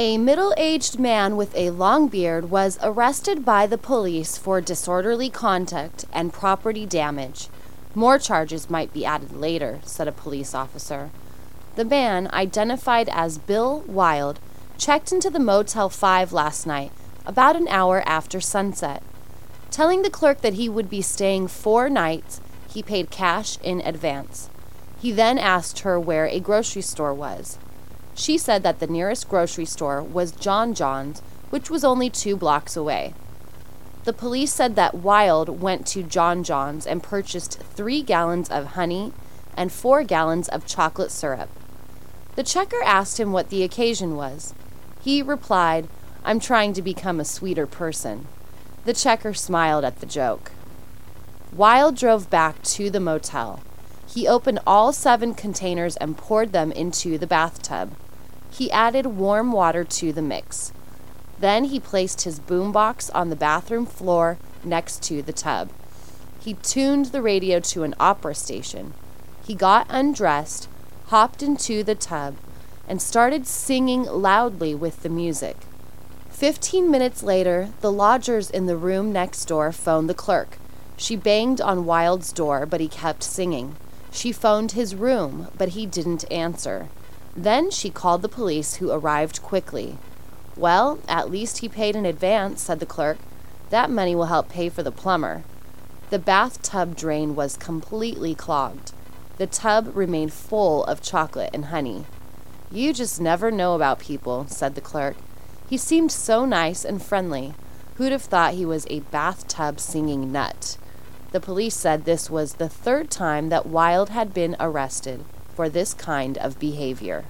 A middle aged man with a long beard was arrested by the police for disorderly conduct and property damage. More charges might be added later, said a police officer. The man, identified as Bill Wild, checked into the Motel 5 last night, about an hour after sunset. Telling the clerk that he would be staying four nights, he paid cash in advance. He then asked her where a grocery store was. She said that the nearest grocery store was John John's, which was only two blocks away. The police said that Wild went to John John's and purchased three gallons of honey and four gallons of chocolate syrup. The checker asked him what the occasion was. He replied, I'm trying to become a sweeter person. The checker smiled at the joke. Wild drove back to the motel. He opened all seven containers and poured them into the bathtub. He added warm water to the mix. Then he placed his boombox on the bathroom floor next to the tub. He tuned the radio to an opera station. He got undressed, hopped into the tub, and started singing loudly with the music. Fifteen minutes later, the lodgers in the room next door phoned the clerk. She banged on Wild's door, but he kept singing. She phoned his room, but he didn't answer. Then she called the police, who arrived quickly. Well, at least he paid in advance, said the clerk. That money will help pay for the plumber. The bathtub drain was completely clogged. The tub remained full of chocolate and honey. You just never know about people, said the clerk. He seemed so nice and friendly. Who'd have thought he was a bathtub singing nut? The police said this was the third time that Wild had been arrested for this kind of behavior.